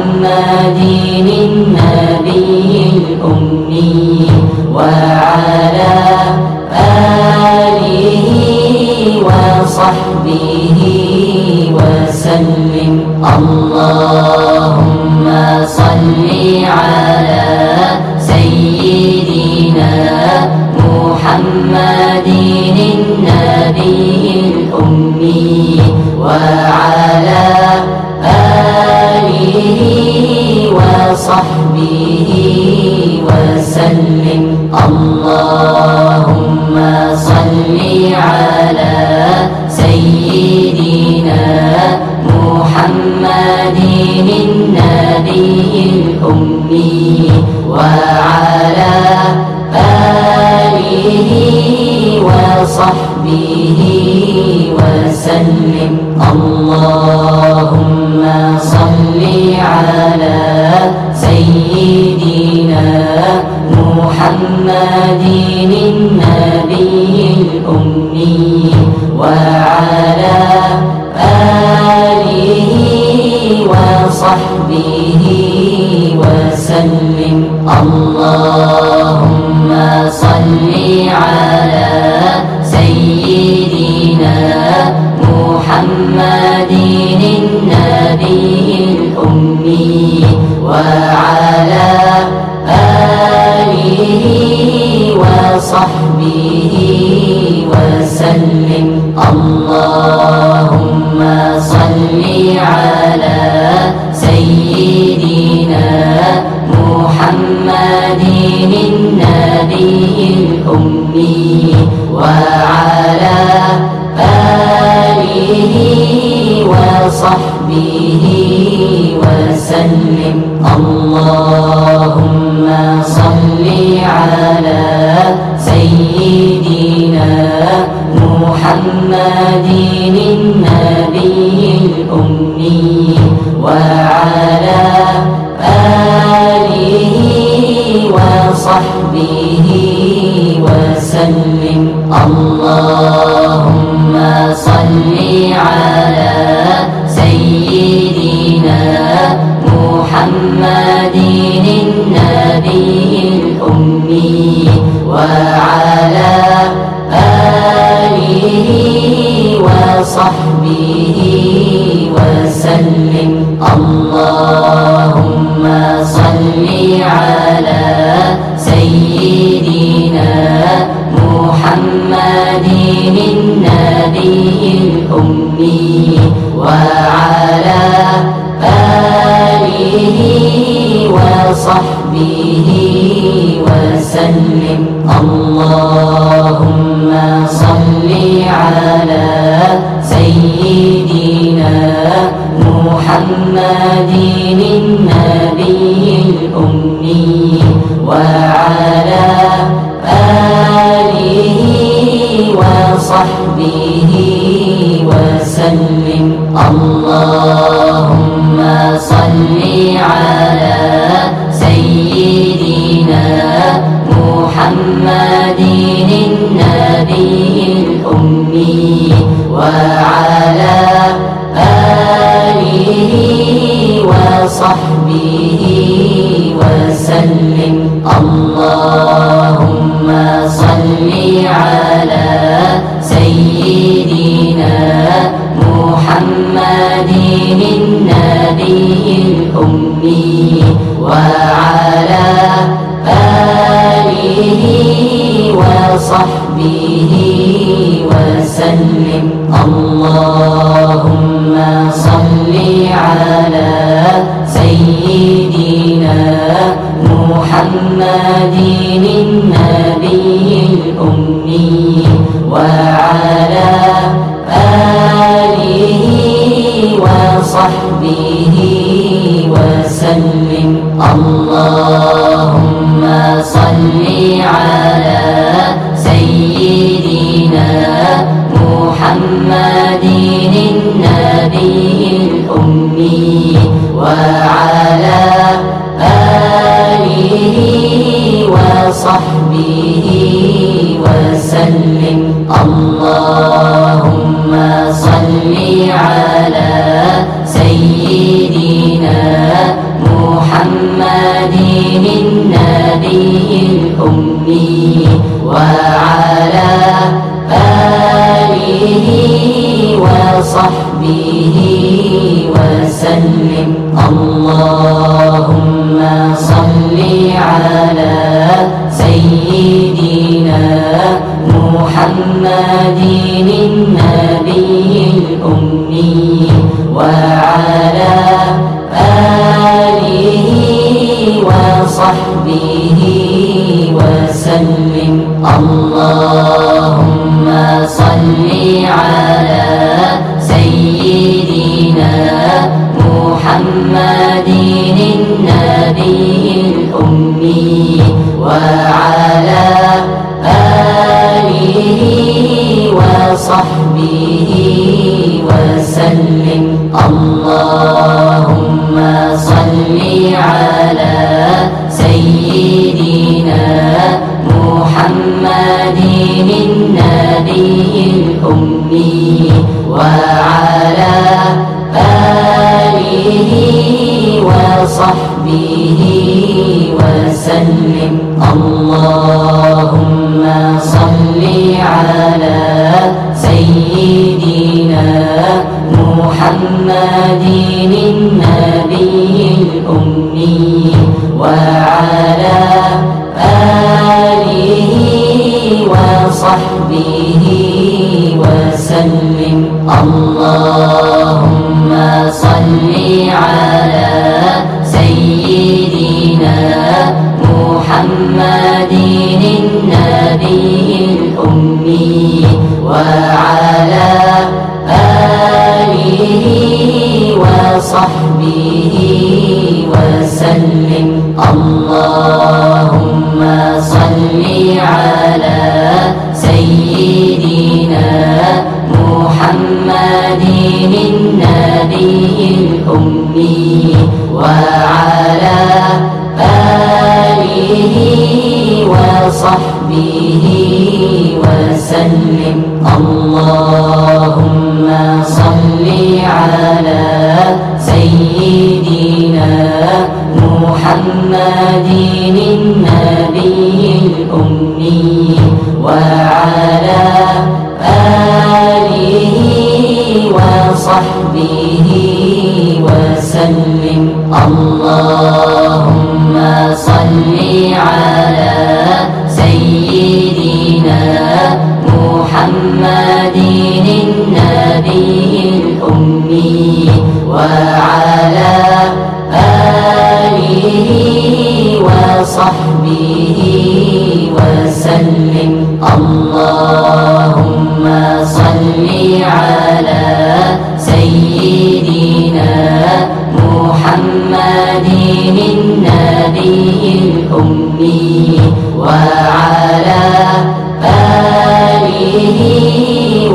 محمد النبي الأمي. النبي الأمي وعلى آله وصحبه وسلم. اللهم صل على سيدنا محمد النبي الأمي وعلى آله وصحبه وسلم. اللهم صل على سيدنا محمد النبي الأمي. وصحبه وسلم. اللهم صل على سيدنا محمد النبي الأمي وعلى آله وصحبه وسلم. اللهم صل على محمد النبي الأمي وعلى آله وصحبه وسلم. اللهم صل على وصحبه وسلم. اللهم صل على سيدنا محمد النبي الأمي وعلى آله وصحبه وسلم. اللهم صل على محمد النبي الأمي وعلى آله وصحبه وسلم. اللهم صل على وصحبه وسلم. اللهم صل على سيدنا محمد النبي الأمي. وصحبه وسلم. اللهم صل على سيدنا محمد النبي الأمي وعلى آله وصحبه وسلم. اللهم صل على محمد النبي الأمي وعلى آله وصحبه وسلم. اللهم وصحبه وسلم. اللهم صل على سيدنا محمد النبي الأمي وعلى آله وصحبه وسلم. اللهم صل على سيدنا محمد النبي الأمي وعلى آله وصحبه وسلم. اللهم وعلى آله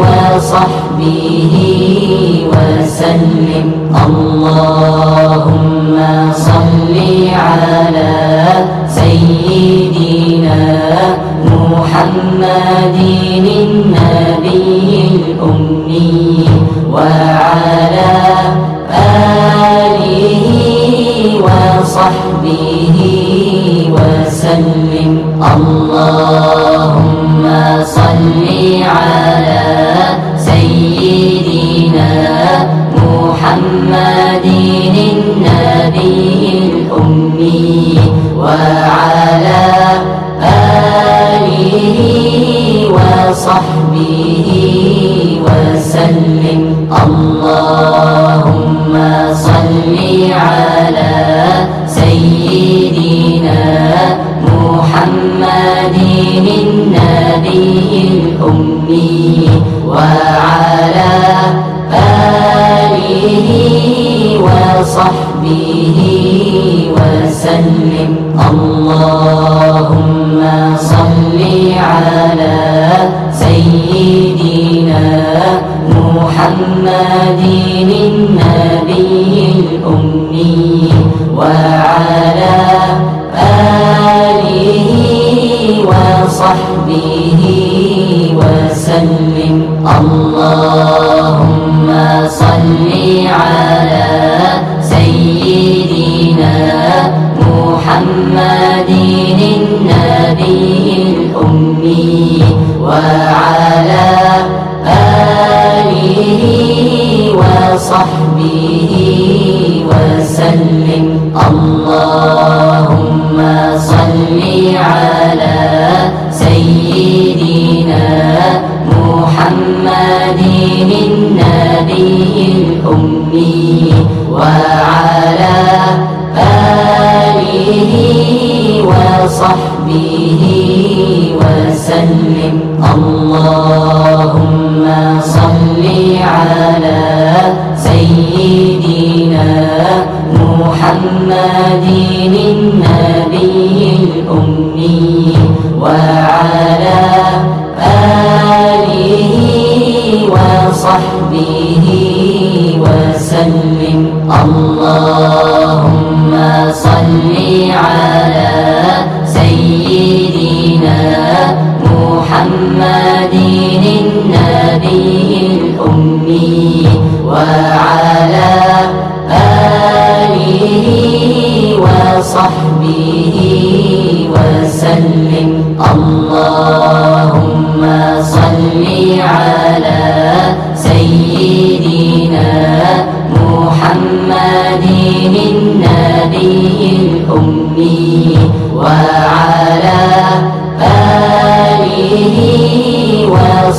وصحبه وسلم. اللهم صل على سيدنا محمد النبي الأمي. وعلى اللهم صل على سيدنا محمد النبي الأمي وصحبه وسلم. اللهم صل على سيدنا محمد النبي الأمي وعلى آله وصحبه وسلم. اللهم محمد النبي الأمي.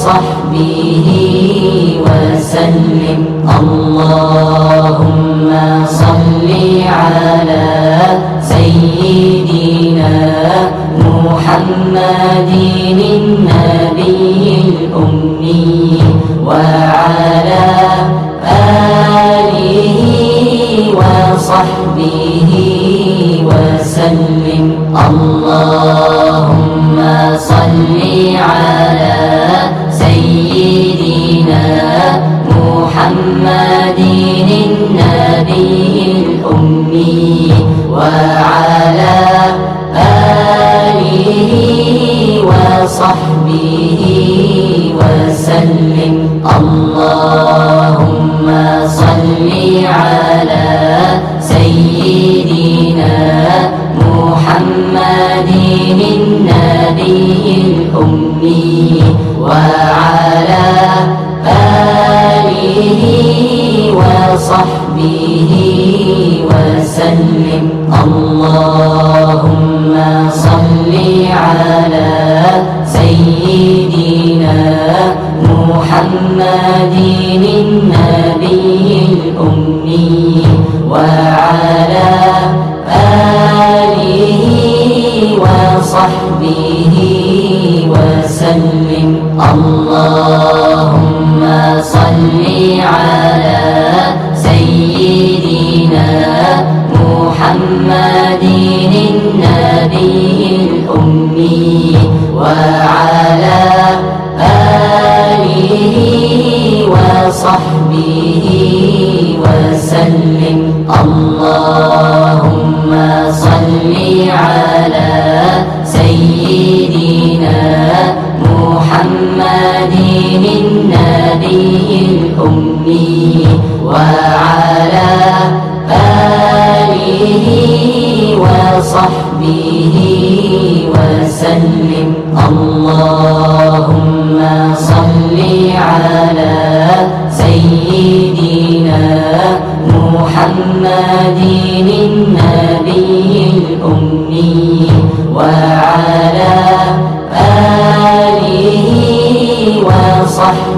وصحبه وسلم. اللهم صل على سيدنا محمد النبي الأمي وعلى وعلى آله وصحبه وسلم. اللهم صل على سيدنا محمد النبي الأمي وعلى آله وصحبه وسلم. اللهم صل على سيدنا محمد النبي الأمي وعلى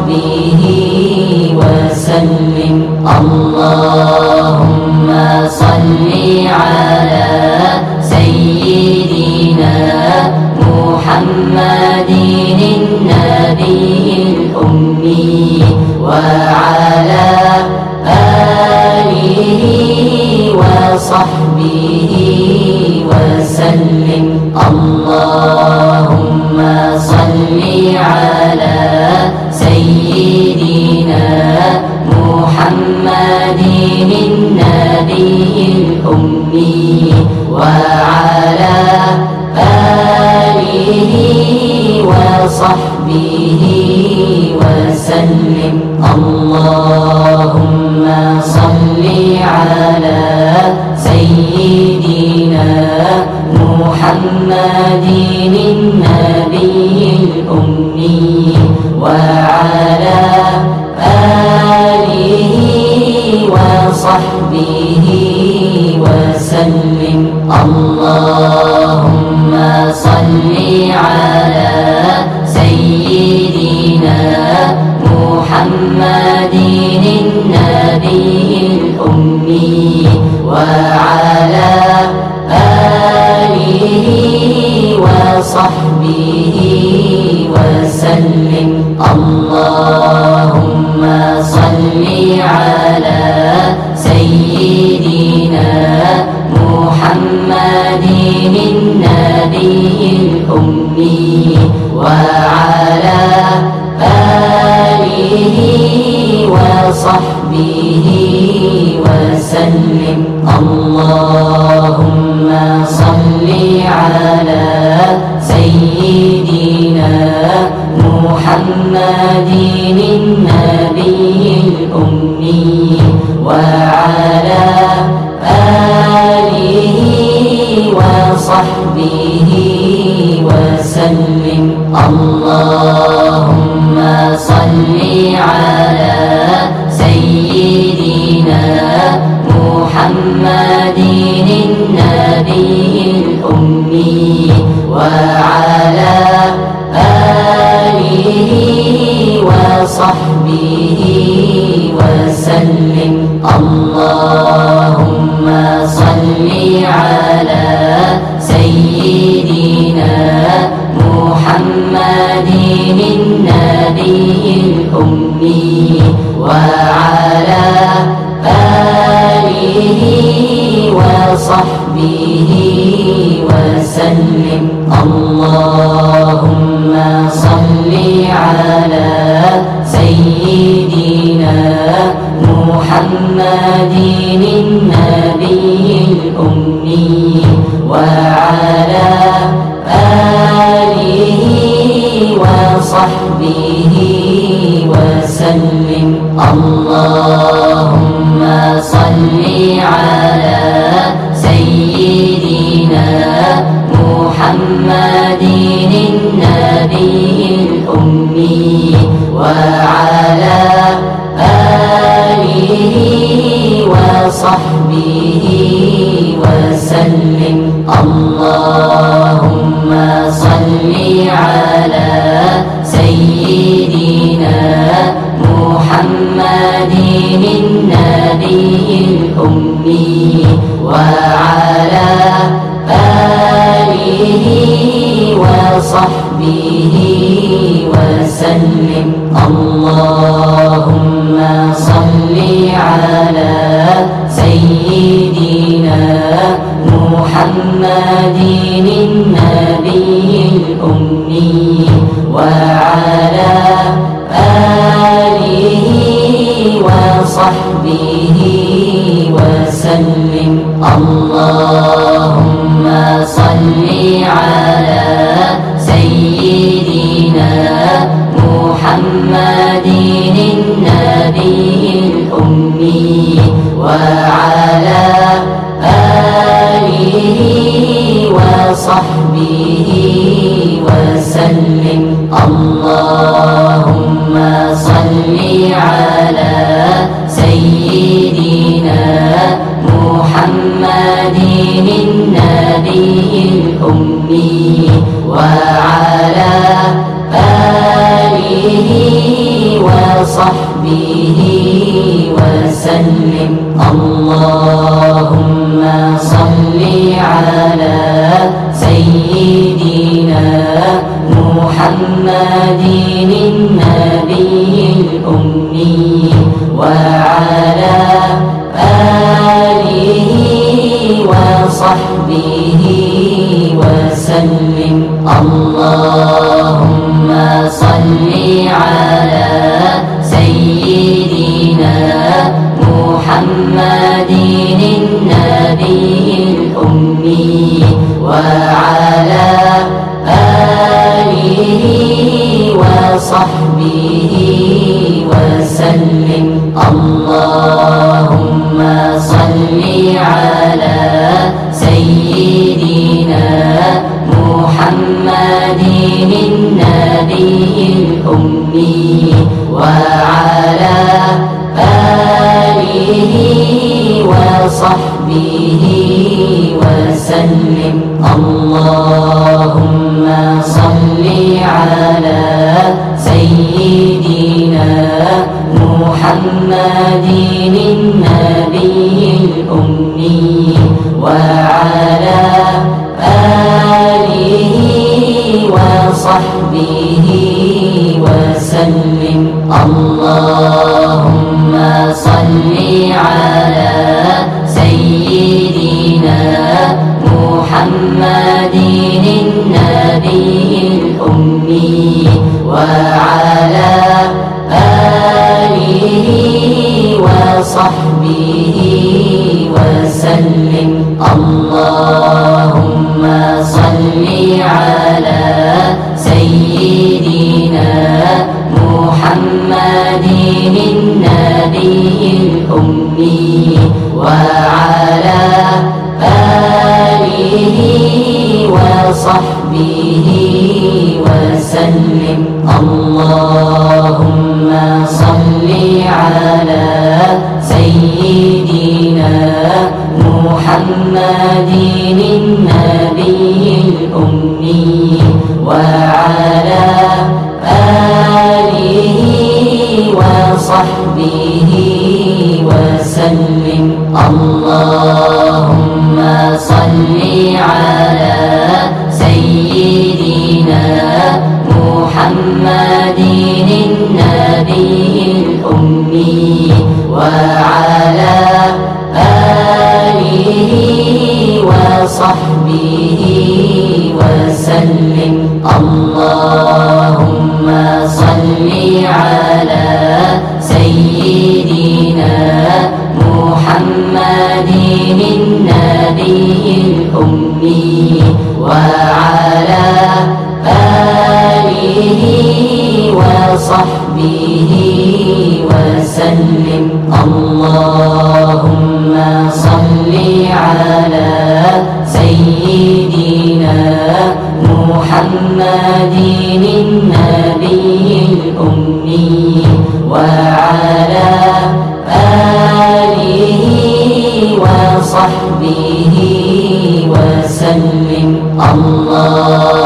وصحبه وسلم. اللهم صل على سيدنا محمد النبي الأمي وعلى آله وصحبه وسلم. اللهم صل على وعلى آله وصحبه وسلم. اللهم صل على سيدنا محمد النبي الأمي وعلى آله وصحبه اللهم صل على سيدنا محمد النبي الأمي وعلى آله وصحبه وسلم. اللهم صل على وصحبه وسلم. اللهم صل على سيدنا محمد النبي الأمي وعلى آله وصحبه وسلم. اللهم صل على وصحبه وسلم. اللهم صل على سيدنا محمد النبي الأمي وعلى آله وصحبه وسلم. اللهم صل على سيدنا محمد النبي الأمي وعلى آله وصحبه وسلم. اللهم صل على سيدنا محمد وصحبه وسلم. اللهم صل على سيدنا محمد النبي الأمي. وصحبه وسلم. اللهم صل على سيدنا محمد النبي الأمي وعلى آله وصحبه وسلم. اللهم وسلم. اللهم صل على سيدنا محمد النبي الأمي وعلى آله وصحبه وسلم. اللهم صل على سيدنا محمد النبي الأمي وعلى آله وصحبه وسلم. اللهم